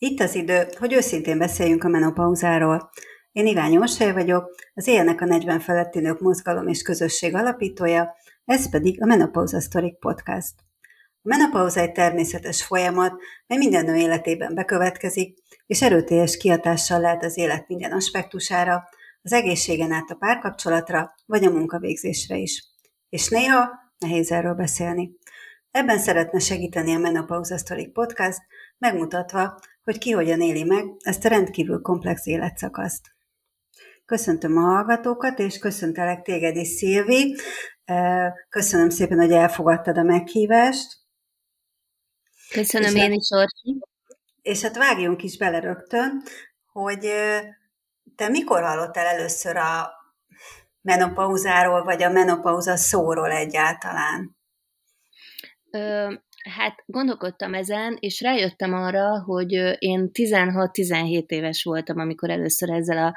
Itt az idő, hogy őszintén beszéljünk a menopauzáról. Én Iván Jósaj vagyok, az Élnek a 40 feletti nők mozgalom és közösség alapítója, ez pedig a Menopauza Sztorik Podcast. A menopauza egy természetes folyamat, mely minden nő életében bekövetkezik, és erőteljes kiatással lehet az élet minden aspektusára, az egészségen át a párkapcsolatra, vagy a munkavégzésre is. És néha nehéz erről beszélni. Ebben szeretne segíteni a Menopauza Sztorik Podcast, megmutatva, hogy ki hogyan éli meg ezt a rendkívül komplex életszakaszt. Köszöntöm a hallgatókat, és köszöntelek téged is, Szilvi. Köszönöm szépen, hogy elfogadtad a meghívást. Köszönöm és én is, Orsi. És hát vágjunk is bele rögtön, hogy te mikor hallottál először a menopauzáról, vagy a menopauza szóról egyáltalán? Ö, Hát gondolkodtam ezen, és rájöttem arra, hogy én 16-17 éves voltam, amikor először ezzel a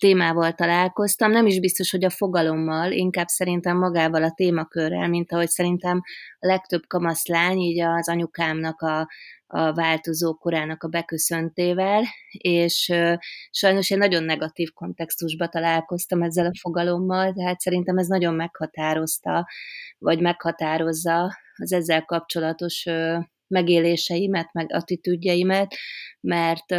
témával találkoztam. Nem is biztos, hogy a fogalommal, inkább szerintem magával a témakörrel, mint ahogy szerintem a legtöbb kamaszlány, így az anyukámnak a, a változó korának a beköszöntével, és sajnos én nagyon negatív kontextusba találkoztam ezzel a fogalommal, tehát szerintem ez nagyon meghatározta, vagy meghatározza az ezzel kapcsolatos megéléseimet, meg attitűdjeimet, mert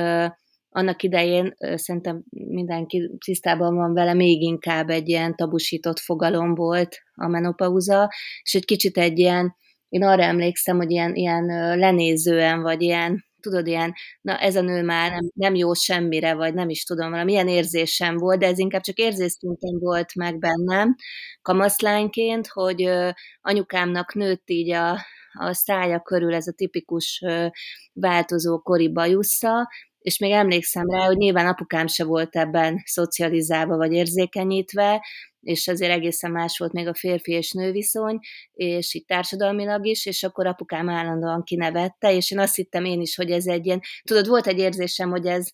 annak idején szerintem mindenki tisztában van vele, még inkább egy ilyen tabusított fogalom volt a menopauza, és egy kicsit egy ilyen, én arra emlékszem, hogy ilyen, ilyen lenézően, vagy ilyen, tudod, ilyen, na ez a nő már nem, nem jó semmire, vagy nem is tudom, valami ilyen érzésem volt, de ez inkább csak érzésszinten volt meg bennem kamaszlányként, hogy anyukámnak nőtt így a, a szája körül ez a tipikus változó kori bajusza, és még emlékszem rá, hogy nyilván apukám se volt ebben szocializálva vagy érzékenyítve, és azért egészen más volt még a férfi és nő viszony, és itt társadalmilag is, és akkor apukám állandóan kinevette, és én azt hittem én is, hogy ez egy ilyen, tudod, volt egy érzésem, hogy ez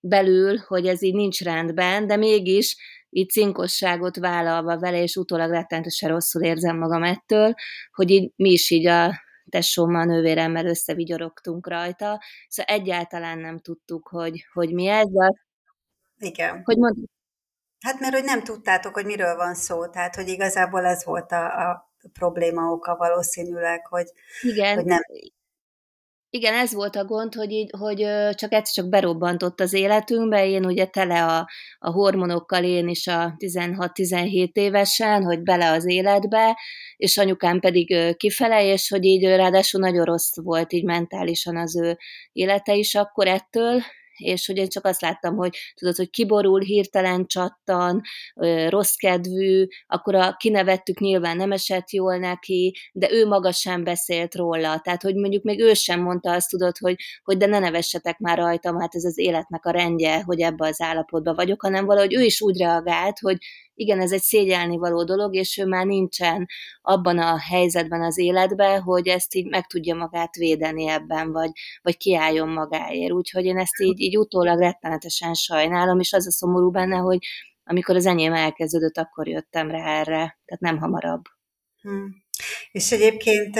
belül, hogy ez így nincs rendben, de mégis így cinkosságot vállalva vele, és utólag rettenetesen rosszul érzem magam ettől, hogy így mi is így a tesómmal, nővéremmel összevigyorogtunk rajta, szóval egyáltalán nem tudtuk, hogy, hogy mi ez, de Igen. Hogy mond... Hát mert hogy nem tudtátok, hogy miről van szó, tehát hogy igazából ez volt a, a probléma oka valószínűleg, hogy, Igen. hogy nem igen, ez volt a gond, hogy, így, hogy csak egyszer csak berobbantott az életünkbe, én ugye tele a, a hormonokkal én is a 16-17 évesen, hogy bele az életbe, és anyukám pedig kifele, és hogy így ráadásul nagyon rossz volt így mentálisan az ő élete is akkor ettől, és hogy én csak azt láttam, hogy tudod, hogy kiborul, hirtelen csattan, rossz kedvű, akkor a kinevettük nyilván nem esett jól neki, de ő maga sem beszélt róla. Tehát, hogy mondjuk még ő sem mondta azt, tudod, hogy, hogy de ne nevessetek már rajtam, hát ez az életnek a rendje, hogy ebbe az állapotban vagyok, hanem valahogy ő is úgy reagált, hogy igen, ez egy szégyelni való dolog, és ő már nincsen abban a helyzetben az életben, hogy ezt így meg tudja magát védeni ebben, vagy, vagy kiálljon magáért. Úgyhogy én ezt így, így utólag rettenetesen sajnálom, és az a szomorú benne, hogy amikor az enyém elkezdődött, akkor jöttem rá erre, tehát nem hamarabb. Hmm. És egyébként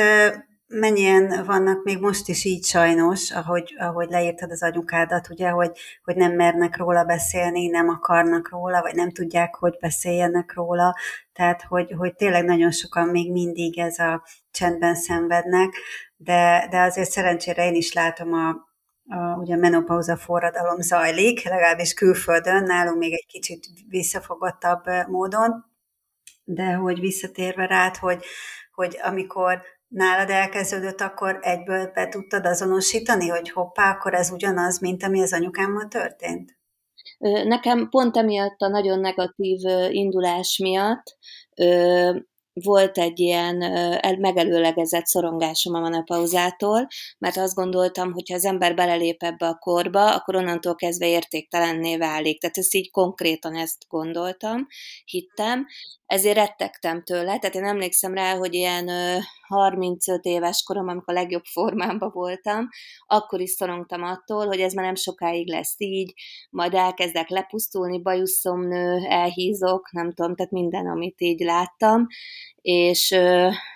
mennyien vannak még most is így sajnos, ahogy, ahogy leírtad az anyukádat, ugye, hogy, hogy nem mernek róla beszélni, nem akarnak róla, vagy nem tudják, hogy beszéljenek róla, tehát hogy, hogy tényleg nagyon sokan még mindig ez a csendben szenvednek, de, de azért szerencsére én is látom a, a, ugye a menopauza forradalom zajlik, legalábbis külföldön, nálunk még egy kicsit visszafogottabb módon, de hogy visszatérve rád, hogy, hogy amikor nálad elkezdődött, akkor egyből be tudtad azonosítani, hogy hoppá, akkor ez ugyanaz, mint ami az anyukámmal történt? Nekem pont emiatt a nagyon negatív indulás miatt volt egy ilyen megelőlegezett szorongásom a menopauzától, mert azt gondoltam, hogy ha az ember belelép ebbe a korba, akkor onnantól kezdve értéktelenné válik. Tehát ezt így konkrétan ezt gondoltam, hittem, ezért rettegtem tőle, tehát én emlékszem rá, hogy ilyen 35 éves korom, amikor a legjobb formámban voltam, akkor is szorongtam attól, hogy ez már nem sokáig lesz így, majd elkezdek lepusztulni, bajuszom elhízok, nem tudom, tehát minden, amit így láttam, és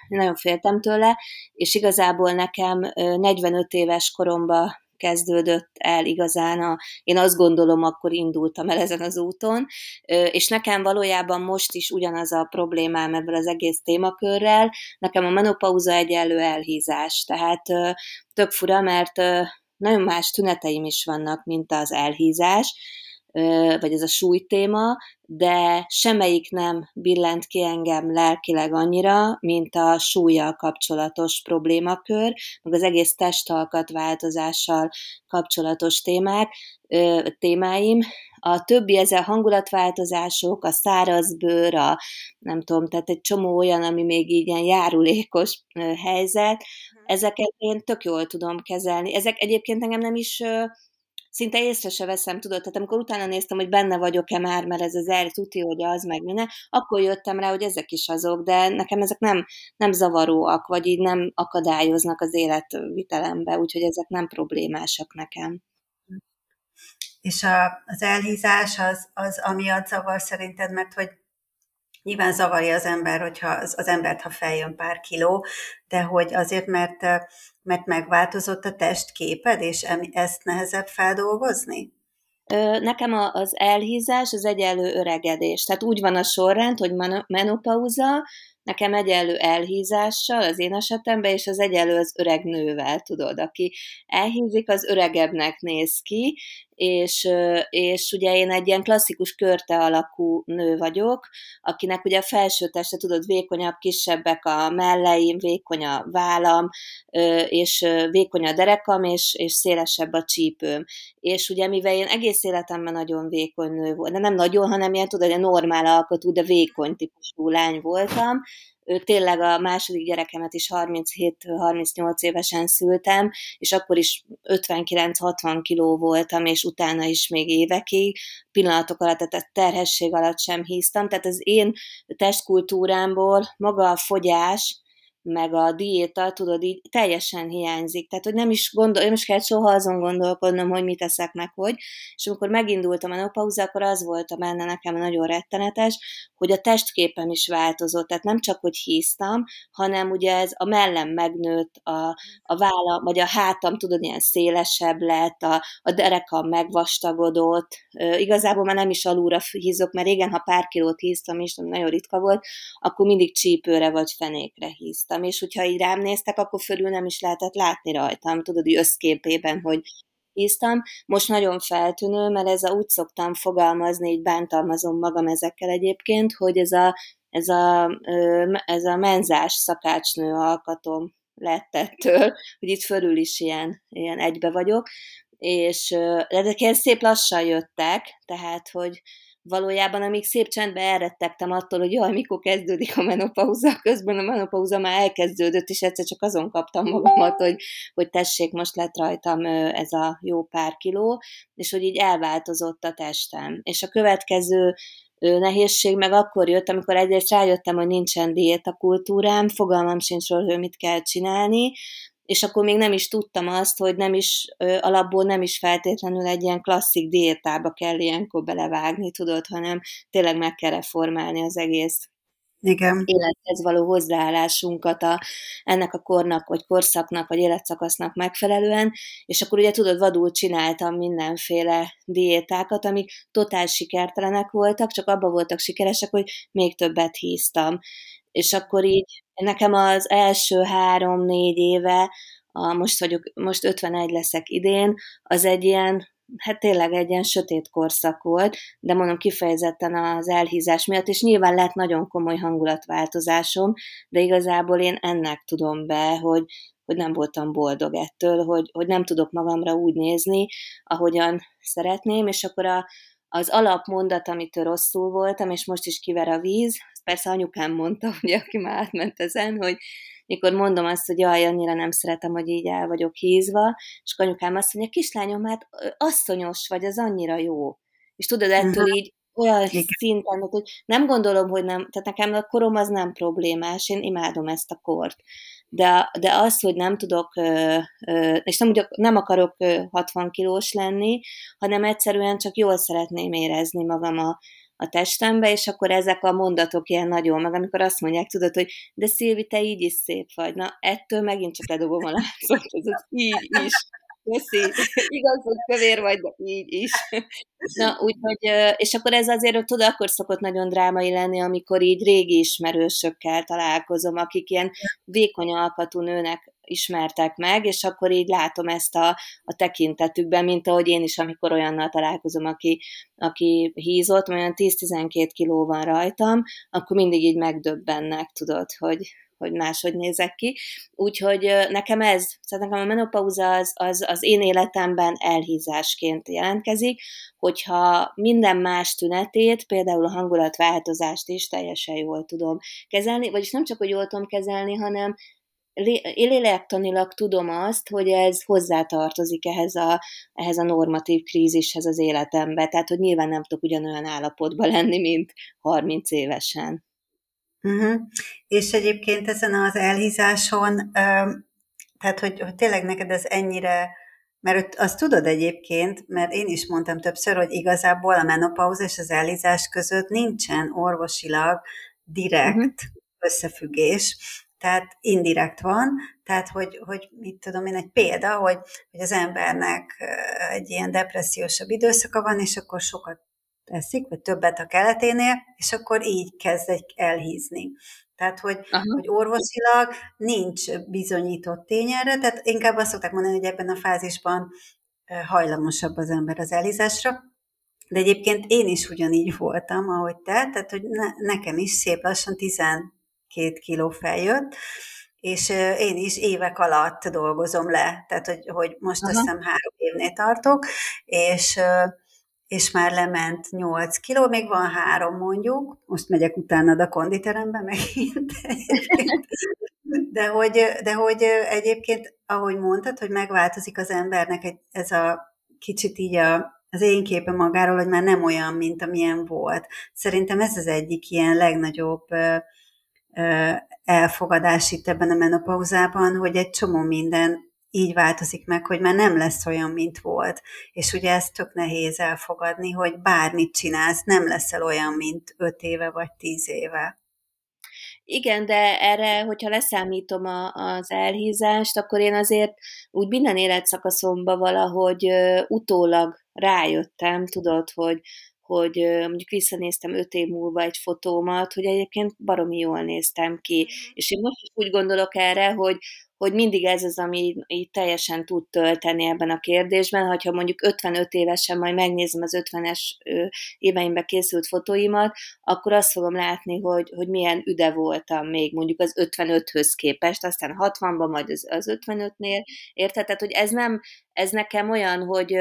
nagyon féltem tőle, és igazából nekem 45 éves koromban kezdődött el igazán, a, én azt gondolom, akkor indultam el ezen az úton, és nekem valójában most is ugyanaz a problémám ebből az egész témakörrel, nekem a menopauza egyenlő elhízás, tehát tök fura, mert nagyon más tüneteim is vannak, mint az elhízás, vagy ez a súlytéma, de semmelyik nem billent ki engem lelkileg annyira, mint a súlyjal kapcsolatos problémakör, meg az egész testalkat változással kapcsolatos témák, témáim. A többi ezzel hangulatváltozások, a száraz bőr, a nem tudom, tehát egy csomó olyan, ami még így ilyen járulékos helyzet, mhm. ezeket én tök jól tudom kezelni. Ezek egyébként engem nem is szinte észre se veszem, tudod, tehát amikor utána néztem, hogy benne vagyok-e már, mert ez az el tuti, hogy az, meg minden, akkor jöttem rá, hogy ezek is azok, de nekem ezek nem, nem zavaróak, vagy így nem akadályoznak az életvitelembe, úgyhogy ezek nem problémásak nekem. És a, az elhízás az, az amiatt zavar szerinted, mert hogy Nyilván zavarja az ember, hogyha az, az embert, ha feljön pár kiló, de hogy azért, mert, mert megváltozott a testképed, és ezt nehezebb feldolgozni? Nekem az elhízás az egyenlő öregedés. Tehát úgy van a sorrend, hogy menopauza, nekem egyenlő elhízással az én esetemben, és az egyenlő az öreg nővel, tudod, aki elhízik, az öregebbnek néz ki, és, és ugye én egy ilyen klasszikus körte alakú nő vagyok, akinek ugye a felső teste, tudod, vékonyabb, kisebbek a melleim, vékony a vállam, és vékony a derekam, és, és szélesebb a csípőm. És ugye mivel én egész életemben nagyon vékony nő voltam, de nem nagyon, hanem ilyen, tudod, egy normál alkotú, de vékony típusú lány voltam, tényleg a második gyerekemet is 37-38 évesen szültem, és akkor is 59-60 kiló voltam, és utána is még évekig, pillanatok alatt, tehát terhesség alatt sem híztam, tehát az én testkultúrámból maga a fogyás, meg a diéta, tudod, így teljesen hiányzik. Tehát, hogy nem is, gondol, nem is kell soha azon gondolkodnom, hogy mit eszek meg, hogy. És amikor megindultam a menopauza, akkor az volt a benne nekem nagyon rettenetes, hogy a testképem is változott. Tehát nem csak, hogy híztam, hanem ugye ez a mellem megnőtt, a, a vállam, vagy a hátam, tudod, ilyen szélesebb lett, a, a derekam megvastagodott. Igazából már nem is alulra hízok, mert régen, ha pár kilót híztam, és nagyon ritka volt, akkor mindig csípőre vagy fenékre híztam rajtam, és hogyha így rám néztek, akkor fölül nem is lehetett látni rajtam, tudod, hogy összképében, hogy íztam. Most nagyon feltűnő, mert ez a, úgy szoktam fogalmazni, így bántalmazom magam ezekkel egyébként, hogy ez a, ez a, ez a menzás szakácsnő alkatom lett ettől, hogy itt fölül is ilyen, ilyen egybe vagyok, és ezek szép lassan jöttek, tehát, hogy valójában amíg szép csendben elrettegtem attól, hogy jaj, mikor kezdődik a menopauza, közben a menopauza már elkezdődött, és egyszer csak azon kaptam magamat, hogy, hogy tessék, most lett rajtam ez a jó pár kiló, és hogy így elváltozott a testem. És a következő nehézség meg akkor jött, amikor egyrészt rájöttem, hogy nincsen diétakultúrám, fogalmam sincs hogy mit kell csinálni, és akkor még nem is tudtam azt, hogy nem is, alapból nem is feltétlenül egy ilyen klasszik diétába kell ilyenkor belevágni, tudod, hanem tényleg meg kell reformálni az egész igen. élethez való hozzáállásunkat a, ennek a kornak, vagy korszaknak, vagy életszakasznak megfelelően, és akkor ugye tudod, vadul csináltam mindenféle diétákat, amik totál sikertelenek voltak, csak abban voltak sikeresek, hogy még többet híztam. És akkor így nekem az első három-négy éve, a, most vagyok, most 51 leszek idén, az egy ilyen, hát tényleg egy ilyen sötét korszak volt, de mondom kifejezetten az elhízás miatt, és nyilván lett nagyon komoly hangulatváltozásom, de igazából én ennek tudom be, hogy, hogy nem voltam boldog ettől, hogy, hogy nem tudok magamra úgy nézni, ahogyan szeretném, és akkor a, az alapmondat, amitől rosszul voltam, és most is kiver a víz, persze anyukám mondta, ugye, aki már átment ezen, hogy mikor mondom azt, hogy jaj, annyira nem szeretem, hogy így el vagyok hízva, és anyukám azt mondja, kislányom, hát asszonyos vagy, az annyira jó. És tudod, ettől uh-huh. így olyan Igen. szinten, hogy nem gondolom, hogy nem, tehát nekem a korom az nem problémás, én imádom ezt a kort. De, de az, hogy nem tudok, és nem, nem akarok 60 kilós lenni, hanem egyszerűen csak jól szeretném érezni magam a, a testembe, és akkor ezek a mondatok ilyen nagyon, meg amikor azt mondják, tudod, hogy de Szilvi, te így is szép vagy. Na, ettől megint csak ledobom a látszott, ez így is. Köszi. Igaz, hogy kövér vagy, de így is. Na, úgyhogy, és akkor ez azért, tudod, akkor szokott nagyon drámai lenni, amikor így régi ismerősökkel találkozom, akik ilyen vékony alkatú nőnek ismertek meg, és akkor így látom ezt a, a tekintetükben, mint ahogy én is, amikor olyannal találkozom, aki, aki hízott, olyan 10-12 kiló van rajtam, akkor mindig így megdöbbennek, tudod, hogy, hogy máshogy nézek ki. Úgyhogy nekem ez, szóval nekem a menopauza az, az, az én életemben elhízásként jelentkezik, hogyha minden más tünetét, például a hangulatváltozást is teljesen jól tudom kezelni, vagyis nem csak, hogy jól tudom kezelni, hanem lélektanilag tudom azt, hogy ez hozzátartozik ehhez a, ehhez a normatív krízishez az életembe, tehát hogy nyilván nem tudok ugyanolyan állapotban lenni, mint 30 évesen. Uh-huh. És egyébként ezen az elhízáson, tehát hogy, hogy tényleg neked ez ennyire, mert azt tudod egyébként, mert én is mondtam többször, hogy igazából a menopauza és az elhízás között nincsen orvosilag direkt uh-huh. összefüggés, tehát indirekt van, tehát hogy, hogy mit tudom én, egy példa, hogy, hogy az embernek egy ilyen depressziósabb időszaka van, és akkor sokat teszik, vagy többet a keleténél, és akkor így kezd egy elhízni. Tehát, hogy, hogy orvosilag nincs bizonyított tény erre, tehát inkább azt szokták mondani, hogy ebben a fázisban hajlamosabb az ember az elhízásra, de egyébként én is ugyanígy voltam, ahogy te, tehát hogy ne, nekem is szép lassan 12 kiló feljött, és én is évek alatt dolgozom le, tehát hogy, hogy most Aha. azt hiszem három évnél tartok, és és már lement 8 kiló, még van három mondjuk, most megyek utána a konditerembe megint. De hogy, de hogy egyébként, ahogy mondtad, hogy megváltozik az embernek ez a kicsit így a, az én képe magáról, hogy már nem olyan, mint amilyen volt. Szerintem ez az egyik ilyen legnagyobb elfogadás itt ebben a menopauzában, hogy egy csomó minden így változik meg, hogy már nem lesz olyan, mint volt. És ugye ezt tök nehéz elfogadni, hogy bármit csinálsz, nem leszel olyan, mint öt éve vagy tíz éve. Igen, de erre, hogyha leszámítom a, az elhízást, akkor én azért úgy minden életszakaszomban valahogy utólag rájöttem, tudod, hogy, hogy mondjuk visszanéztem öt év múlva egy fotómat, hogy egyébként baromi jól néztem ki. Mm-hmm. És én most is úgy gondolok erre, hogy, hogy mindig ez az, ami így teljesen tud tölteni ebben a kérdésben, hogyha mondjuk 55 évesen majd megnézem az 50-es éveimben készült fotóimat, akkor azt fogom látni, hogy, hogy milyen üde voltam még mondjuk az 55-höz képest, aztán 60-ban, majd az, az 55-nél, érted? Tehát, hogy ez nem, ez nekem olyan, hogy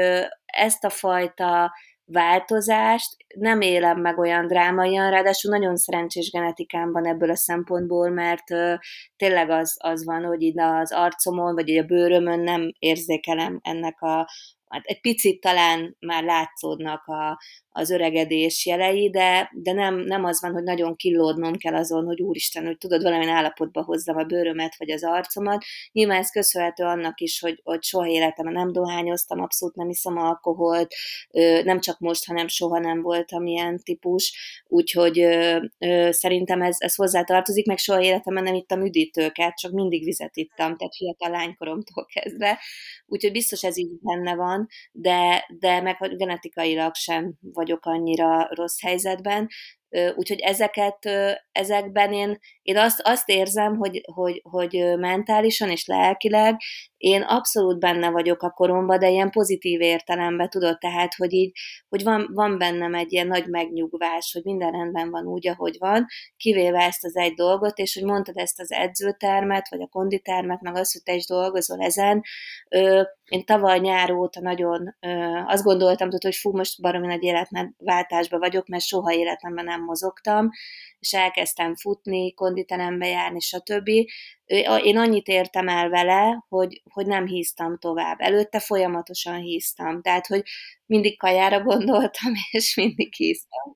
ezt a fajta változást. Nem élem meg olyan drámaian, ráadásul nagyon szerencsés genetikámban ebből a szempontból, mert ö, tényleg az, az van, hogy így az arcomon, vagy a bőrömön nem érzékelem ennek a, hát egy picit talán már látszódnak a, az öregedés jelei, de, de nem, nem az van, hogy nagyon killódnom kell azon, hogy úristen, hogy tudod, valamilyen állapotba hozzam a bőrömet vagy az arcomat. Nyilván ez köszönhető annak is, hogy, hogy soha életemben nem dohányoztam, abszolút nem iszom alkoholt, nem csak most, hanem soha nem voltam ilyen típus, úgyhogy szerintem ez, ez hozzátartozik, meg soha életemben nem ittam üdítőket, csak mindig vizet ittam, tehát fiatal lánykoromtól kezdve, úgyhogy biztos ez így benne van, de, de meg genetikailag sem vagy vagyok annyira rossz helyzetben, úgyhogy ezeket, ezekben én, én azt, azt érzem, hogy, hogy, hogy mentálisan és lelkileg én abszolút benne vagyok a koromban, de ilyen pozitív értelemben tudod, tehát, hogy így, hogy van, van bennem egy ilyen nagy megnyugvás, hogy minden rendben van úgy, ahogy van, kivéve ezt az egy dolgot, és hogy mondtad ezt az edzőtermet, vagy a konditermet, meg azt, hogy te is dolgozol ezen, én tavaly nyár óta nagyon azt gondoltam, hogy fú, most baromi nagy életváltásban vagyok, mert soha életemben nem mozogtam, és elkezdtem futni, konditerembe járni, stb. Én annyit értem el vele, hogy, hogy nem híztam tovább. Előtte folyamatosan híztam, tehát, hogy mindig kajára gondoltam, és mindig híztam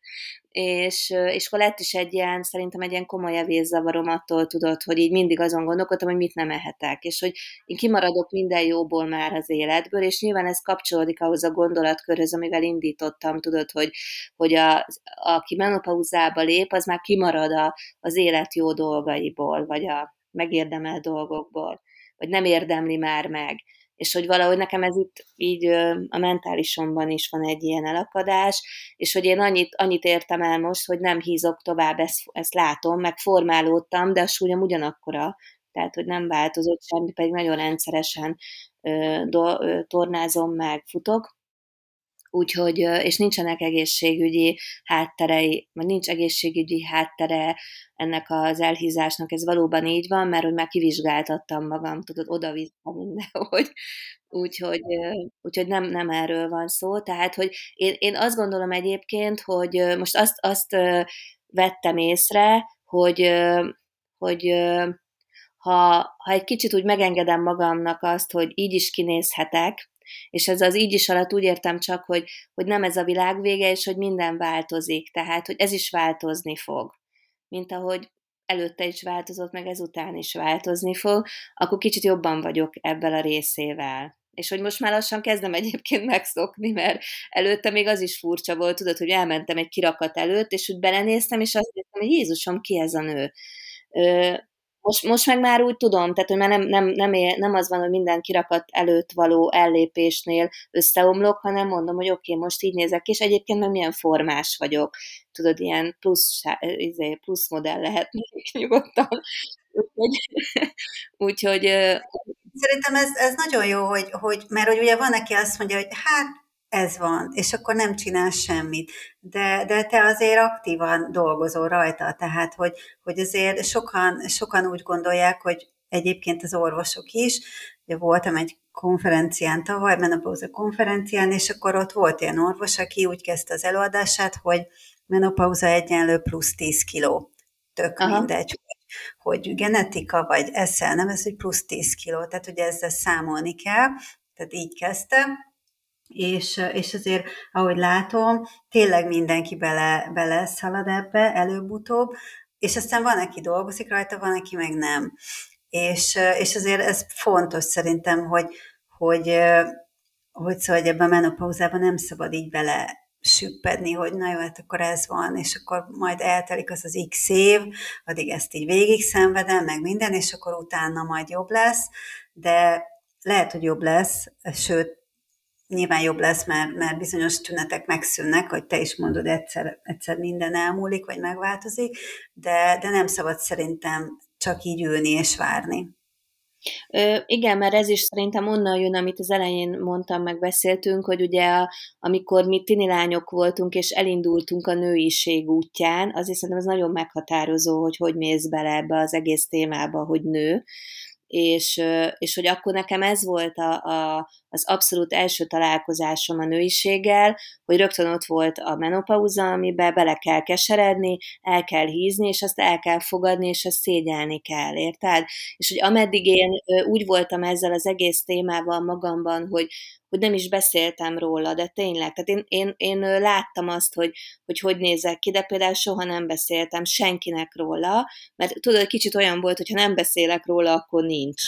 és, és akkor lett is egy ilyen, szerintem egy ilyen komoly evészavarom attól tudod, hogy így mindig azon gondolkodtam, hogy mit nem ehetek, és hogy én kimaradok minden jóból már az életből, és nyilván ez kapcsolódik ahhoz a gondolatkörhöz, amivel indítottam, tudod, hogy, hogy a, aki menopauzába lép, az már kimarad a, az élet jó dolgaiból, vagy a megérdemelt dolgokból, vagy nem érdemli már meg. És hogy valahogy nekem ez itt így a mentálisomban is van egy ilyen elakadás, és hogy én annyit, annyit értem el most, hogy nem hízok tovább, ezt, ezt látom, meg formálódtam, de a súlyom ugyanakkora, tehát hogy nem változott semmi, pedig nagyon rendszeresen do, tornázom meg, futok, úgyhogy, és nincsenek egészségügyi hátterei, vagy nincs egészségügyi háttere ennek az elhízásnak, ez valóban így van, mert hogy már kivizsgáltattam magam, tudod, oda-vissza mindenhogy, úgyhogy, úgyhogy nem, nem erről van szó, tehát, hogy én, én azt gondolom egyébként, hogy most azt, azt vettem észre, hogy, hogy ha, ha egy kicsit úgy megengedem magamnak azt, hogy így is kinézhetek, és ez az így is alatt úgy értem csak, hogy, hogy nem ez a világ vége, és hogy minden változik, tehát, hogy ez is változni fog. Mint ahogy előtte is változott, meg ezután is változni fog, akkor kicsit jobban vagyok ebből a részével. És hogy most már lassan kezdem egyébként megszokni, mert előtte még az is furcsa volt, tudod, hogy elmentem egy kirakat előtt, és úgy belenéztem, és azt mondtam, hogy Jézusom, ki ez a nő? Most, most meg már úgy tudom, tehát hogy már nem, nem, nem, él, nem az van, hogy minden kirakat előtt való ellépésnél összeomlok, hanem mondom, hogy oké, okay, most így nézek és egyébként meg milyen formás vagyok. Tudod, ilyen plusz, izé, plusz modell lehet nyugodtan. Úgyhogy, úgyhogy Szerintem ez, ez nagyon jó, hogy, hogy, mert hogy ugye van, aki azt mondja, hogy hát ez van, és akkor nem csinál semmit. De, de te azért aktívan dolgozol rajta, tehát hogy, hogy azért sokan, sokan úgy gondolják, hogy egyébként az orvosok is, ugye voltam egy konferencián tavaly, menopauza konferencián, és akkor ott volt ilyen orvos, aki úgy kezdte az előadását, hogy menopauza egyenlő plusz 10 kiló. Tök Aha. mindegy, hogy genetika, vagy eszel, nem ez, hogy plusz 10 kiló, tehát ugye ezzel számolni kell, tehát így kezdte, és, és azért, ahogy látom, tényleg mindenki bele, bele szalad ebbe előbb-utóbb, és aztán van, aki dolgozik rajta, van, aki meg nem. És, és azért ez fontos szerintem, hogy, hogy, hogy szóval, hogy ebben a menopauzában nem szabad így bele süppedni, hogy na jó, hát akkor ez van, és akkor majd eltelik az az x év, addig ezt így végig szenvedem, meg minden, és akkor utána majd jobb lesz, de lehet, hogy jobb lesz, sőt, nyilván jobb lesz, mert, mert bizonyos tünetek megszűnnek, hogy te is mondod, egyszer, egyszer minden elmúlik, vagy megváltozik, de, de nem szabad szerintem csak így ülni és várni. Ö, igen, mert ez is szerintem onnan jön, amit az elején mondtam, meg beszéltünk, hogy ugye a, amikor mi tini lányok voltunk, és elindultunk a nőiség útján, azért szerintem ez nagyon meghatározó, hogy hogy mész bele ebbe az egész témába, hogy nő, és, és hogy akkor nekem ez volt a, a, az abszolút első találkozásom a nőiséggel, hogy rögtön ott volt a menopauza, amiben bele kell keseredni, el kell hízni, és azt el kell fogadni, és azt szégyelni kell, érted? És hogy ameddig én úgy voltam ezzel az egész témával magamban, hogy, hogy nem is beszéltem róla, de tényleg, tehát én, én, én láttam azt, hogy, hogy hogy nézek ki, de például soha nem beszéltem senkinek róla, mert tudod, kicsit olyan volt, hogy ha nem beszélek róla, akkor nincs.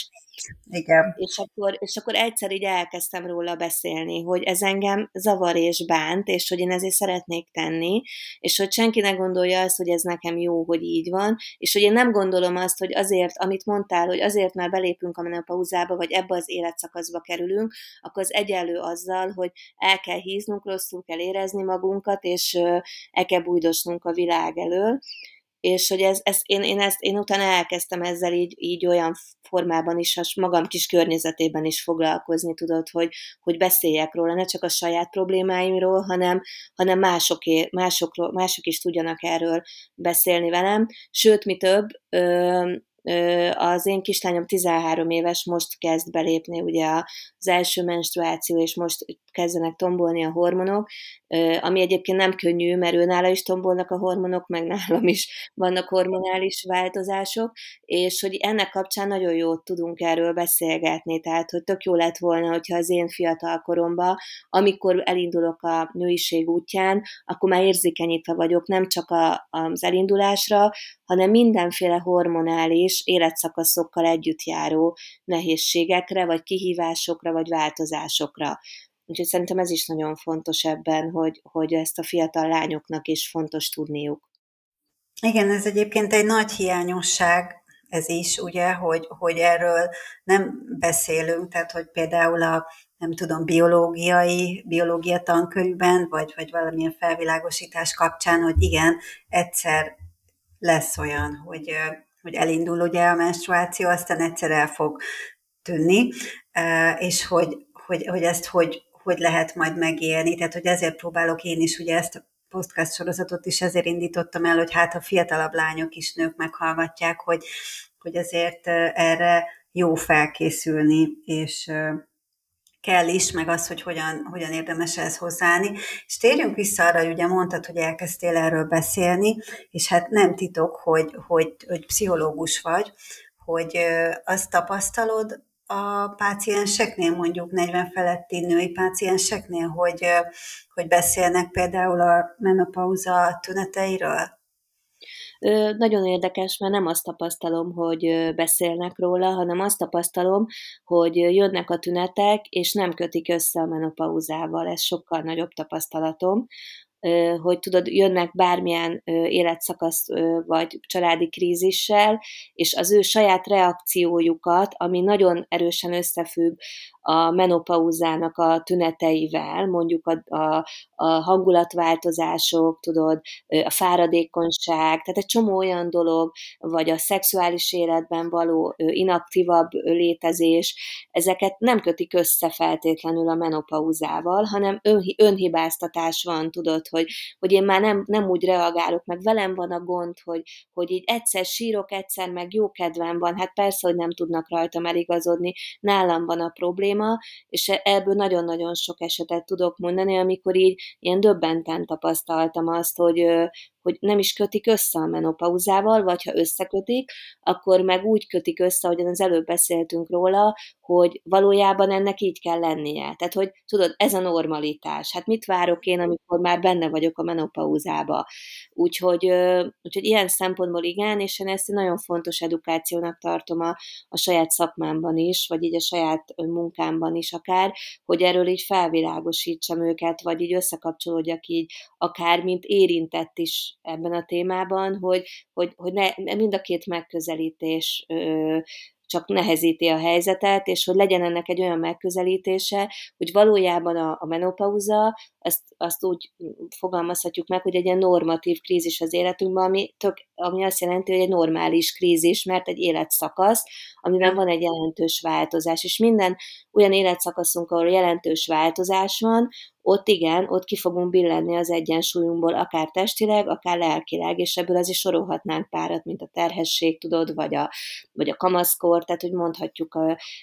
Igen. És akkor, és akkor egyszer így elkezdtem róla beszélni, hogy ez engem zavar és bánt, és hogy én ezért szeretnék tenni, és hogy senki ne gondolja azt, hogy ez nekem jó, hogy így van, és hogy én nem gondolom azt, hogy azért, amit mondtál, hogy azért már belépünk a menopauzába, vagy ebbe az életszakaszba kerülünk, akkor az egyenlő azzal, hogy el kell híznunk, rosszul kell érezni magunkat, és el kell bújdosnunk a világ elől, és hogy ez, ez, én, én, ezt, én utána elkezdtem ezzel így, így olyan formában is, a magam kis környezetében is foglalkozni, tudod, hogy, hogy beszéljek róla, ne csak a saját problémáimról, hanem, hanem másoké, másokról, mások is tudjanak erről beszélni velem. Sőt, mi több, az én kislányom 13 éves, most kezd belépni ugye az első menstruáció, és most kezdenek tombolni a hormonok, ami egyébként nem könnyű, mert ő nála is tombolnak a hormonok, meg nálam is vannak hormonális változások, és hogy ennek kapcsán nagyon jót tudunk erről beszélgetni, tehát hogy tök jó lett volna, hogyha az én fiatal koromban, amikor elindulok a nőiség útján, akkor már érzékenyítve vagyok nem csak a, az elindulásra, hanem mindenféle hormonális életszakaszokkal együtt járó nehézségekre, vagy kihívásokra, vagy változásokra. Úgyhogy szerintem ez is nagyon fontos ebben, hogy, hogy ezt a fiatal lányoknak is fontos tudniuk. Igen, ez egyébként egy nagy hiányosság ez is, ugye, hogy, hogy erről nem beszélünk, tehát hogy például a nem tudom, biológiai, biológia tankönyvben, vagy, vagy valamilyen felvilágosítás kapcsán, hogy igen, egyszer lesz olyan, hogy, hogy elindul ugye a menstruáció, aztán egyszer el fog tűnni, és hogy, hogy, hogy ezt hogy, hogy lehet majd megélni. Tehát, hogy ezért próbálok én is ugye ezt a podcast sorozatot is ezért indítottam el, hogy hát a fiatalabb lányok is nők meghallgatják, hogy, hogy azért erre jó felkészülni, és kell is, meg az, hogy hogyan, hogyan érdemes ehhez hozzáállni. És térjünk vissza arra, hogy ugye mondtad, hogy elkezdtél erről beszélni, és hát nem titok, hogy, hogy, hogy pszichológus vagy, hogy azt tapasztalod a pácienseknél, mondjuk 40 feletti női pácienseknél, hogy, hogy beszélnek például a menopauza tüneteiről? Nagyon érdekes, mert nem azt tapasztalom, hogy beszélnek róla, hanem azt tapasztalom, hogy jönnek a tünetek, és nem kötik össze a menopauzával. Ez sokkal nagyobb tapasztalatom hogy tudod, jönnek bármilyen életszakasz vagy családi krízissel, és az ő saját reakciójukat, ami nagyon erősen összefügg a menopauzának a tüneteivel, mondjuk a, a, a hangulatváltozások, tudod, a fáradékonyság, tehát egy csomó olyan dolog, vagy a szexuális életben való inaktívabb létezés, ezeket nem kötik össze feltétlenül a menopauzával, hanem önhibáztatás van, tudod, hogy, hogy én már nem, nem úgy reagálok, meg velem van a gond, hogy, hogy így egyszer sírok, egyszer meg jó kedvem van, hát persze, hogy nem tudnak rajtam eligazodni, nálam van a probléma, és ebből nagyon-nagyon sok esetet tudok mondani, amikor így ilyen döbbenten tapasztaltam azt, hogy, hogy nem is kötik össze a menopauzával, vagy ha összekötik, akkor meg úgy kötik össze, ahogyan az előbb beszéltünk róla, hogy valójában ennek így kell lennie. Tehát, hogy tudod, ez a normalitás. Hát mit várok én, amikor már benne vagyok a menopauzába? Úgyhogy, úgyhogy ilyen szempontból igen, és én ezt nagyon fontos edukációnak tartom a, a saját szakmámban is, vagy így a saját munkámban is akár, hogy erről így felvilágosítsam őket, vagy így összekapcsolódjak így akár, mint érintett is ebben a témában, hogy, hogy, hogy ne, mind a két megközelítés ö, csak nehezíti a helyzetet, és hogy legyen ennek egy olyan megközelítése, hogy valójában a, a menopauza, ezt, azt úgy fogalmazhatjuk meg, hogy egy ilyen normatív krízis az életünkben, ami, tök, ami azt jelenti, hogy egy normális krízis, mert egy életszakasz, amiben van egy jelentős változás, és minden olyan életszakaszunk, ahol jelentős változás van, ott igen, ott ki fogunk billenni az egyensúlyunkból, akár testileg, akár lelkileg, és ebből azért sorolhatnánk párat, mint a terhesség, tudod, vagy a, vagy a kamaszkor, tehát hogy mondhatjuk,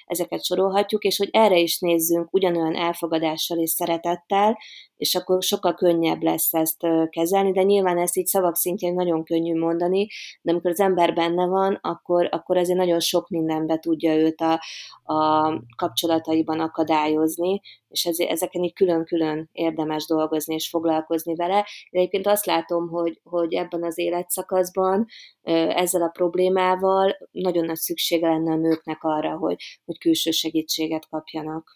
ezeket sorolhatjuk, és hogy erre is nézzünk ugyanolyan elfogadással és szeretettel, és akkor sokkal könnyebb lesz ezt kezelni, de nyilván ezt így szavak szintjén nagyon könnyű mondani, de amikor az ember benne van, akkor, akkor ezért nagyon sok mindenbe tudja őt a, a kapcsolataiban akadályozni, és ezért, ezeken így külön-külön érdemes dolgozni és foglalkozni vele. De egyébként azt látom, hogy, hogy ebben az életszakaszban ezzel a problémával nagyon nagy szüksége lenne a nőknek arra, hogy, hogy külső segítséget kapjanak.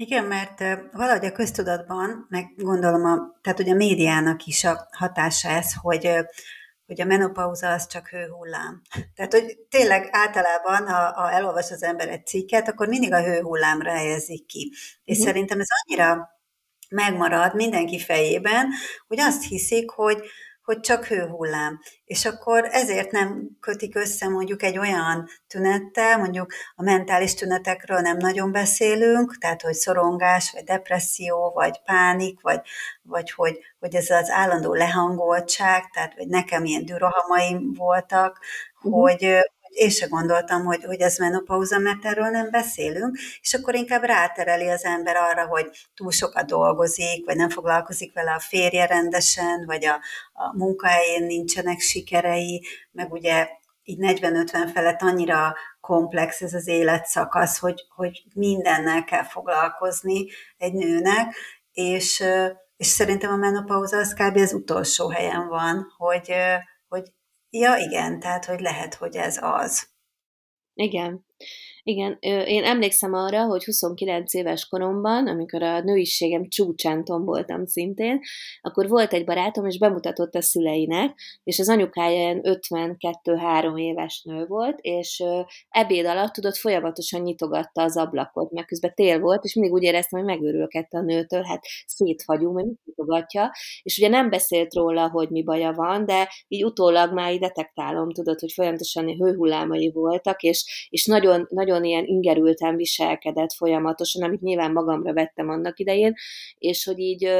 Igen, mert valahogy a köztudatban, meg gondolom, a, tehát ugye a médiának is a hatása ez, hogy, hogy a menopauza az csak hőhullám. Tehát, hogy tényleg általában, ha, ha elolvas az ember egy cikket, akkor mindig a hőhullámra helyezik ki. És mm. szerintem ez annyira megmarad mindenki fejében, hogy azt hiszik, hogy, hogy csak hőhullám. És akkor ezért nem kötik össze mondjuk egy olyan tünettel, mondjuk a mentális tünetekről nem nagyon beszélünk, tehát hogy szorongás, vagy depresszió, vagy pánik, vagy, vagy hogy, hogy ez az állandó lehangoltság, tehát hogy nekem ilyen dürohamaim voltak, uh-huh. hogy, én se gondoltam, hogy, hogy ez menopauza, mert erről nem beszélünk, és akkor inkább rátereli az ember arra, hogy túl sokat dolgozik, vagy nem foglalkozik vele a férje rendesen, vagy a, a munkahelyén nincsenek sikerei, meg ugye így 40-50 felett annyira komplex ez az életszakasz, hogy, hogy mindennel kell foglalkozni egy nőnek, és, és szerintem a menopauza az kb. az utolsó helyen van, hogy, hogy Ja, igen, tehát, hogy lehet, hogy ez az. Igen. Igen, én emlékszem arra, hogy 29 éves koromban, amikor a nőiségem csúcsán tomboltam szintén, akkor volt egy barátom, és bemutatott a szüleinek, és az anyukája ilyen 52-3 éves nő volt, és ebéd alatt tudott folyamatosan nyitogatta az ablakot, mert közben tél volt, és mindig úgy éreztem, hogy megőrülkedett a nőtől, hát szétfagyunk, mert nyitogatja, és ugye nem beszélt róla, hogy mi baja van, de így utólag már így detektálom, tudod, hogy folyamatosan hőhullámai voltak, és, és nagyon, nagyon nagyon ilyen ingerülten viselkedett folyamatosan, amit nyilván magamra vettem annak idején, és hogy így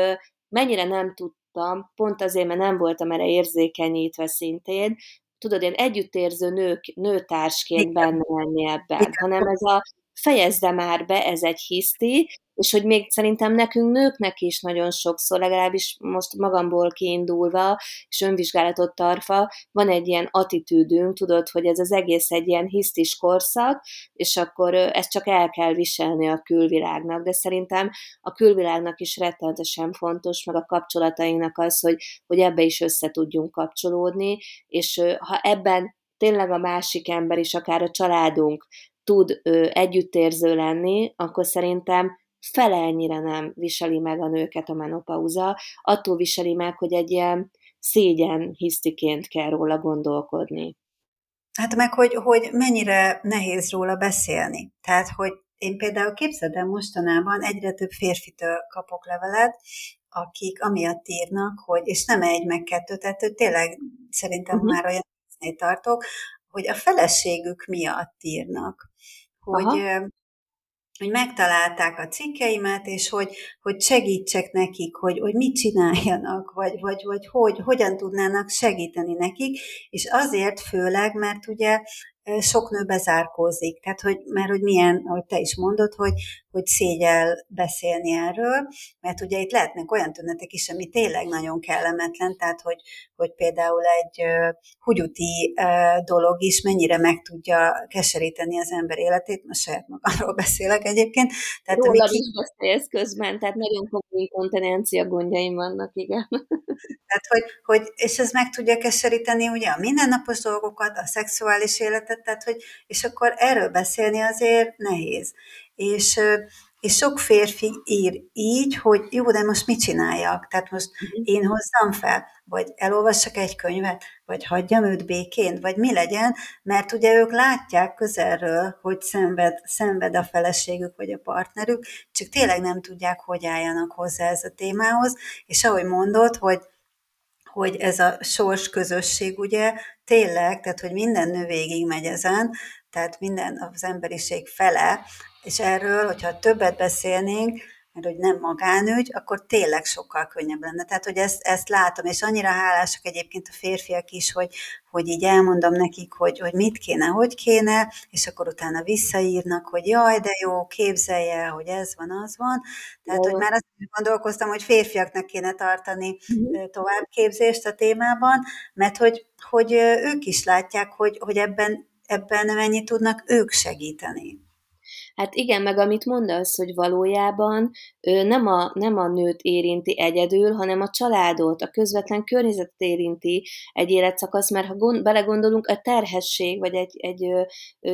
mennyire nem tudtam, pont azért, mert nem voltam erre érzékenyítve szintén, tudod, én együttérző nők, nőtársként benne lenni ebben, hanem ez a fejezze már be, ez egy hiszti, és hogy még szerintem nekünk nőknek is nagyon sokszor, legalábbis most magamból kiindulva, és önvizsgálatot tartva, van egy ilyen attitűdünk, tudod, hogy ez az egész egy ilyen hisztis korszak, és akkor ezt csak el kell viselni a külvilágnak, de szerintem a külvilágnak is rettenetesen fontos, meg a kapcsolatainknak az, hogy, hogy ebbe is össze tudjunk kapcsolódni, és ha ebben tényleg a másik ember is, akár a családunk tud együttérző lenni, akkor szerintem fele ennyire nem viseli meg a nőket a menopauza, attól viseli meg, hogy egy ilyen szégyen hisztiként kell róla gondolkodni. Hát meg, hogy, hogy mennyire nehéz róla beszélni. Tehát, hogy én például képzeld el mostanában egyre több férfitől kapok levelet, akik amiatt írnak, hogy, és nem egy, meg kettő, tehát tényleg szerintem uh-huh. már olyan tartok, hogy a feleségük miatt írnak. Hogy, Aha hogy megtalálták a cikkeimet, és hogy, hogy segítsek nekik, hogy, hogy mit csináljanak, vagy, vagy, vagy hogy, hogyan tudnának segíteni nekik, és azért főleg, mert ugye sok nő bezárkózik. Tehát, hogy, mert hogy milyen, ahogy te is mondod, hogy, hogy szégyel beszélni erről, mert ugye itt lehetnek olyan tünetek is, ami tényleg nagyon kellemetlen, tehát, hogy, hogy például egy hugyuti uh, dolog is mennyire meg tudja keseríteni az ember életét, most saját magamról beszélek egyébként. Tehát, Rólam amik... is beszélsz közben, tehát nagyon komoly kontenencia gondjaim vannak, igen. Tehát, hogy, hogy, és ez meg tudja keseríteni ugye a mindennapos dolgokat, a szexuális életet, tehát, hogy, és akkor erről beszélni azért nehéz. És, és sok férfi ír így, hogy jó, de most mit csináljak? Tehát most uh-huh. én hozzam fel, vagy elolvassak egy könyvet, vagy hagyjam őt békén, vagy mi legyen, mert ugye ők látják közelről, hogy szenved, szenved a feleségük, vagy a partnerük, csak tényleg nem tudják, hogy álljanak hozzá ez a témához, és ahogy mondod, hogy hogy ez a sors közösség ugye tényleg, tehát hogy minden nő végig megy ezen, tehát minden az emberiség fele, és erről, hogyha többet beszélnénk, mert hogy nem magánügy, akkor tényleg sokkal könnyebb lenne. Tehát, hogy ezt, ezt látom, és annyira hálásak egyébként a férfiak is, hogy, hogy így elmondom nekik, hogy, hogy mit kéne, hogy kéne, és akkor utána visszaírnak, hogy jaj, de jó, képzelje, hogy ez van, az van. Tehát, jó. hogy már azt gondolkoztam, hogy férfiaknak kéne tartani uh-huh. továbbképzést a témában, mert hogy, hogy ők is látják, hogy, hogy ebben, ebben mennyit tudnak ők segíteni. Hát igen, meg amit mondasz, hogy valójában ő nem a, nem a nőt érinti egyedül, hanem a családot, a közvetlen környezetet érinti egy életszakasz, mert ha gond, belegondolunk, a terhesség, vagy egy, egy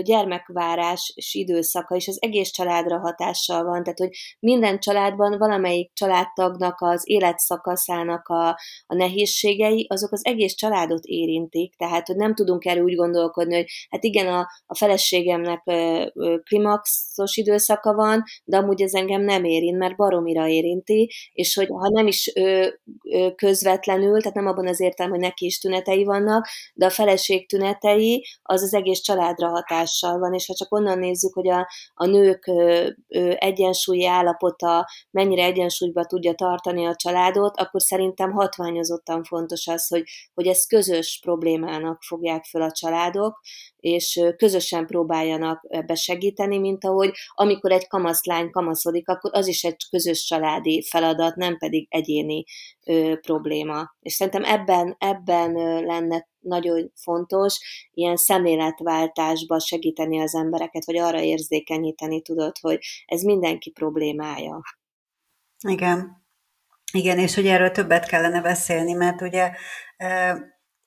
gyermekvárás időszaka is az egész családra hatással van, tehát hogy minden családban valamelyik családtagnak az életszakaszának a, a nehézségei, azok az egész családot érintik, tehát hogy nem tudunk erről úgy gondolkodni, hogy hát igen, a, a feleségemnek ö, ö, klimaxos időszaka van, de amúgy ez engem nem érint, mert baromira érinti, és hogy ha nem is ö, ö, közvetlenül, tehát nem abban az értelem, hogy neki is tünetei vannak, de a feleség tünetei az az egész családra hatással van, és ha csak onnan nézzük, hogy a, a nők ö, ö, egyensúlyi állapota mennyire egyensúlyba tudja tartani a családot, akkor szerintem hatványozottan fontos az, hogy, hogy ezt közös problémának fogják föl a családok, és közösen próbáljanak ebbe segíteni, mint ahogy amikor egy kamaszlány kamaszodik, akkor az is egy közös családi feladat, nem pedig egyéni ö, probléma. És szerintem ebben, ebben lenne nagyon fontos ilyen szemléletváltásba segíteni az embereket, vagy arra érzékenyíteni tudod, hogy ez mindenki problémája. Igen. Igen, és hogy erről többet kellene beszélni, mert ugye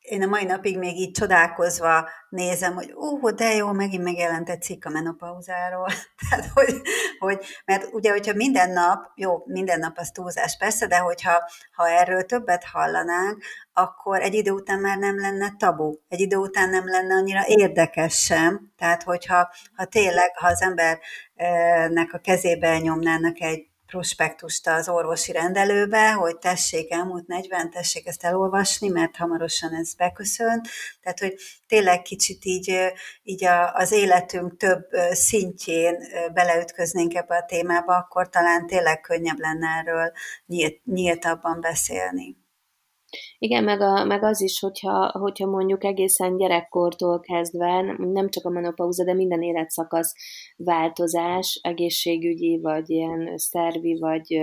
én a mai napig még így csodálkozva nézem, hogy ó, de jó, megint megjelent egy cikk a menopauzáról. Tehát, hogy, hogy, mert ugye, hogyha minden nap, jó, minden nap az túlzás persze, de hogyha ha erről többet hallanánk, akkor egy idő után már nem lenne tabu, egy idő után nem lenne annyira érdekes sem. Tehát, hogyha ha tényleg, ha az embernek a kezébe nyomnának egy prospektust az orvosi rendelőbe, hogy tessék elmúlt 40, tessék ezt elolvasni, mert hamarosan ez beköszön. Tehát, hogy tényleg kicsit így, így a, az életünk több szintjén beleütköznénk ebbe a témába, akkor talán tényleg könnyebb lenne erről nyílt, nyíltabban beszélni. Igen, meg, a, meg az is, hogyha, hogyha mondjuk egészen gyerekkortól kezdve, nem csak a menopauza, de minden életszakasz változás, egészségügyi, vagy ilyen szervi, vagy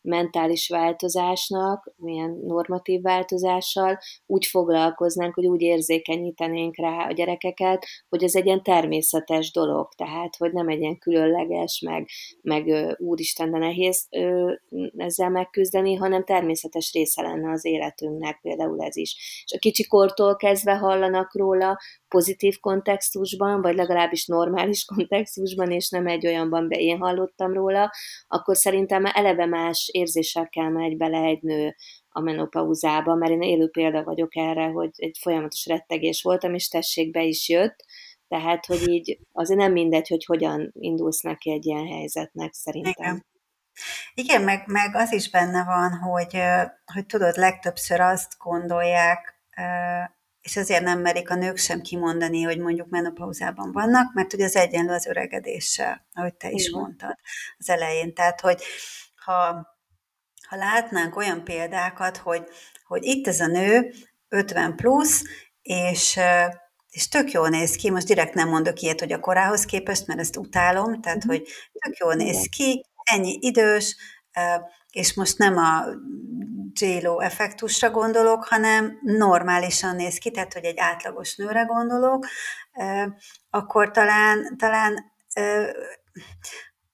mentális változásnak, milyen normatív változással úgy foglalkoznánk, hogy úgy érzékenyítenénk rá a gyerekeket, hogy ez egy ilyen természetes dolog, tehát, hogy nem egy ilyen különleges, meg, meg úristen, de nehéz ezzel megküzdeni, hanem természetes része lenne az életünknek, például ez is. És a kicsikortól kezdve hallanak róla, pozitív kontextusban, vagy legalábbis normális kontextusban, és nem egy olyanban, be én hallottam róla, akkor szerintem eleve más érzésekkel megy bele egy nő a menopauzába, mert én élő példa vagyok erre, hogy egy folyamatos rettegés voltam, és tessék be is jött, tehát, hogy így azért nem mindegy, hogy hogyan indulsz neki egy ilyen helyzetnek, szerintem. Igen. Igen, meg, meg az is benne van, hogy, hogy tudod, legtöbbször azt gondolják és azért nem merik a nők sem kimondani, hogy mondjuk menopauzában vannak, mert ugye az egyenlő az öregedéssel, ahogy te is Igen. mondtad az elején. Tehát, hogy ha, ha látnánk olyan példákat, hogy, hogy itt ez a nő 50 plusz, és és tök jól néz ki, most direkt nem mondok ilyet, hogy a korához képest, mert ezt utálom, tehát, uh-huh. hogy tök jól néz ki, ennyi idős, és most nem a J-Lo effektusra gondolok, hanem normálisan néz ki, tehát hogy egy átlagos nőre gondolok, akkor talán, talán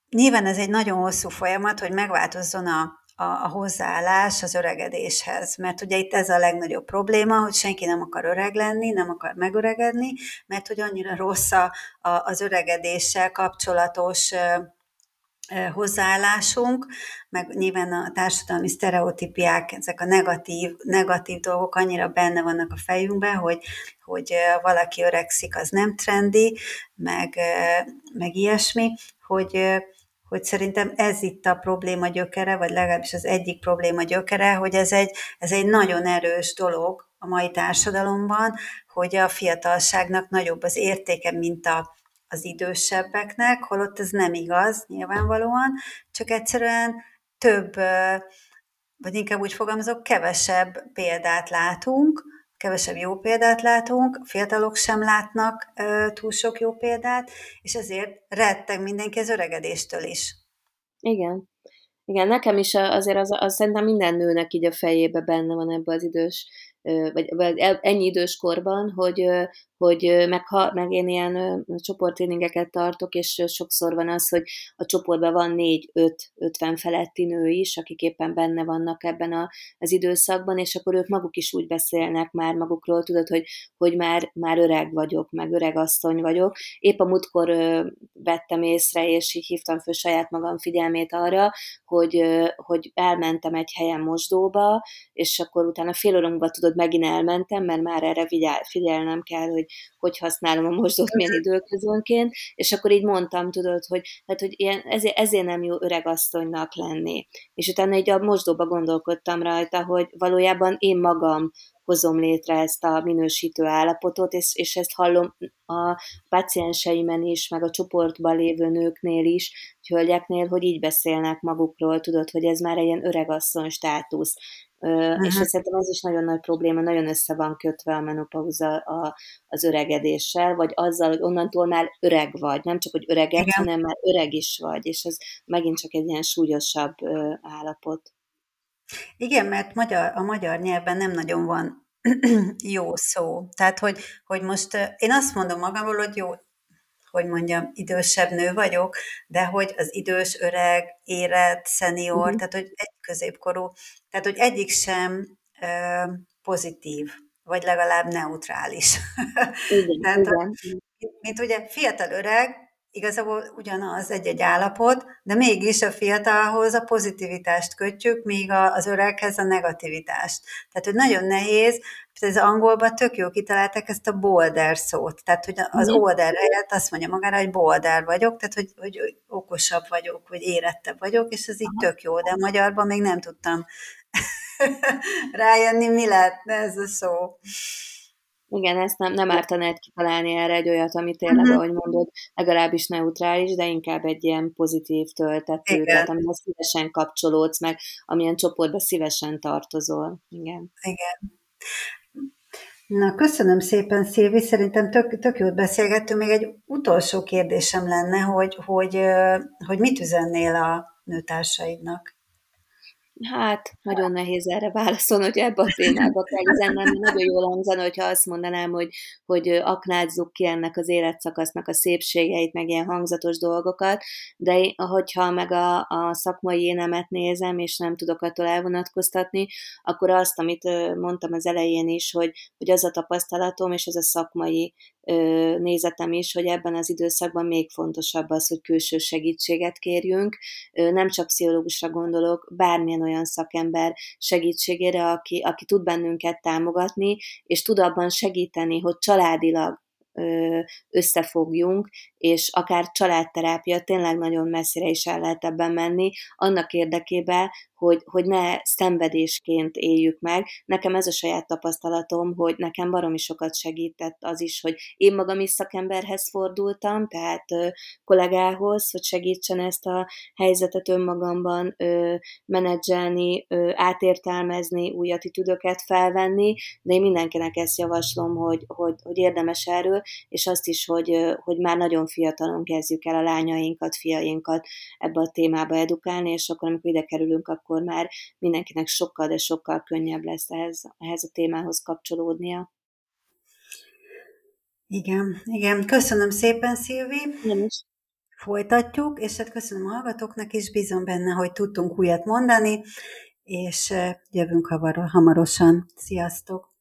nyilván ez egy nagyon hosszú folyamat, hogy megváltozzon a, a, a hozzáállás az öregedéshez. Mert ugye itt ez a legnagyobb probléma, hogy senki nem akar öreg lenni, nem akar megöregedni, mert hogy annyira rossz a, a, az öregedéssel kapcsolatos hozzáállásunk, meg nyilván a társadalmi sztereotípiák, ezek a negatív, negatív dolgok annyira benne vannak a fejünkben, hogy, hogy valaki öregszik, az nem trendi, meg, meg ilyesmi, hogy, hogy szerintem ez itt a probléma gyökere, vagy legalábbis az egyik probléma gyökere, hogy ez egy, ez egy nagyon erős dolog a mai társadalomban, hogy a fiatalságnak nagyobb az értéke, mint a, az idősebbeknek, holott ez nem igaz, nyilvánvalóan, csak egyszerűen több, vagy inkább úgy fogalmazok, kevesebb példát látunk, kevesebb jó példát látunk, fiatalok sem látnak túl sok jó példát, és ezért retteg mindenki az öregedéstől is. Igen. Igen, nekem is azért az, az szerintem minden nőnek így a fejébe benne van ebbe az idős, vagy, vagy ennyi idős korban, hogy hogy meg, ha, meg én ilyen csoporttréningeket tartok, és sokszor van az, hogy a csoportban van négy-öt, ötven feletti nő is, akik éppen benne vannak ebben a, az időszakban, és akkor ők maguk is úgy beszélnek már magukról, tudod, hogy, hogy már, már öreg vagyok, meg öreg asszony vagyok. Épp a múltkor vettem észre, és így hívtam föl saját magam figyelmét arra, hogy, hogy elmentem egy helyen mosdóba, és akkor utána fél óra tudod, megint elmentem, mert már erre figyel, figyelnem kell, hogy hogy használom a mosdót milyen időközönként, és akkor így mondtam, tudod, hogy, hát, hogy ilyen, ezért, ezért nem jó öregasszonynak lenni. És utána így a mosdóba gondolkodtam rajta, hogy valójában én magam hozom létre ezt a minősítő állapotot, és, és ezt hallom a pacienseimen is, meg a csoportban lévő nőknél is, hölgyeknél, hogy így beszélnek magukról, tudod, hogy ez már egy ilyen öregasszony státusz. Uh-huh. És szerintem ez is nagyon nagy probléma, nagyon össze van kötve a menopauza a, az öregedéssel, vagy azzal, hogy onnantól már öreg vagy, nem csak, hogy öreged, hanem már öreg is vagy, és ez megint csak egy ilyen súlyosabb uh, állapot. Igen, mert magyar, a magyar nyelvben nem nagyon van jó szó. Tehát, hogy, hogy most én azt mondom magamról, hogy jó, hogy mondjam, idősebb nő vagyok, de hogy az idős, öreg, érett, szenior, uh-huh. tehát hogy egy középkorú, tehát hogy egyik sem ö, pozitív. vagy legalább neutrális. Igen, Tehát, igen. Mint ugye fiatal öreg, igazából ugyanaz egy-egy állapot, de mégis a fiatalhoz a pozitivitást kötjük, míg az öreghez a negativitást. Tehát, hogy nagyon nehéz, ez angolban tök jó kitalálták ezt a boulder szót, tehát, hogy az mm. older helyett azt mondja magára, hogy boulder vagyok, tehát, hogy, hogy okosabb vagyok, vagy érettebb vagyok, és ez így tök jó, de a magyarban még nem tudtam rájönni, mi lehetne ez a szó. Igen, ezt nem, nem ártanád kitalálni erre egy olyat, ami tényleg, uh-huh. ahogy mondod, legalábbis neutrális, de inkább egy ilyen pozitív töltető, tehát amihez szívesen kapcsolódsz meg, amilyen csoportba szívesen tartozol. Igen. Igen. Na, köszönöm szépen, Szilvi, szerintem tök, tök jót beszélgettünk. Még egy utolsó kérdésem lenne, hogy, hogy, hogy mit üzennél a nőtársaidnak? Hát, nagyon nehéz erre válaszolni, hogy ebbe a témába kell üzennem. Nagyon jól hangzana, hogyha azt mondanám, hogy, hogy aknázzuk ki ennek az életszakasznak a szépségeit, meg ilyen hangzatos dolgokat, de hogyha meg a, a szakmai énemet nézem, és nem tudok attól elvonatkoztatni, akkor azt, amit mondtam az elején is, hogy, hogy az a tapasztalatom, és az a szakmai nézetem is, hogy ebben az időszakban még fontosabb az, hogy külső segítséget kérjünk. Nem csak pszichológusra gondolok, bármilyen olyan szakember segítségére, aki, aki tud bennünket támogatni, és tud abban segíteni, hogy családilag összefogjunk, és akár családterápia tényleg nagyon messzire is el lehet ebben menni, annak érdekében, hogy, hogy ne szenvedésként éljük meg. Nekem ez a saját tapasztalatom, hogy nekem baromi sokat segített az is, hogy én magam is szakemberhez fordultam, tehát ö, kollégához, hogy segítsen ezt a helyzetet önmagamban ö, menedzselni, ö, átértelmezni, új attitűdöket felvenni, de én mindenkinek ezt javaslom, hogy, hogy, hogy érdemes erről, és azt is, hogy, hogy már nagyon fiatalon kezdjük el a lányainkat, fiainkat ebbe a témába edukálni, és akkor, amikor ide kerülünk, akkor már mindenkinek sokkal, de sokkal könnyebb lesz ehhez, ehhez a témához kapcsolódnia. Igen, igen. Köszönöm szépen, Szilvi. Én is. Folytatjuk, és hát köszönöm a hallgatóknak is, bízom benne, hogy tudtunk újat mondani, és jövünk hamarosan. Sziasztok!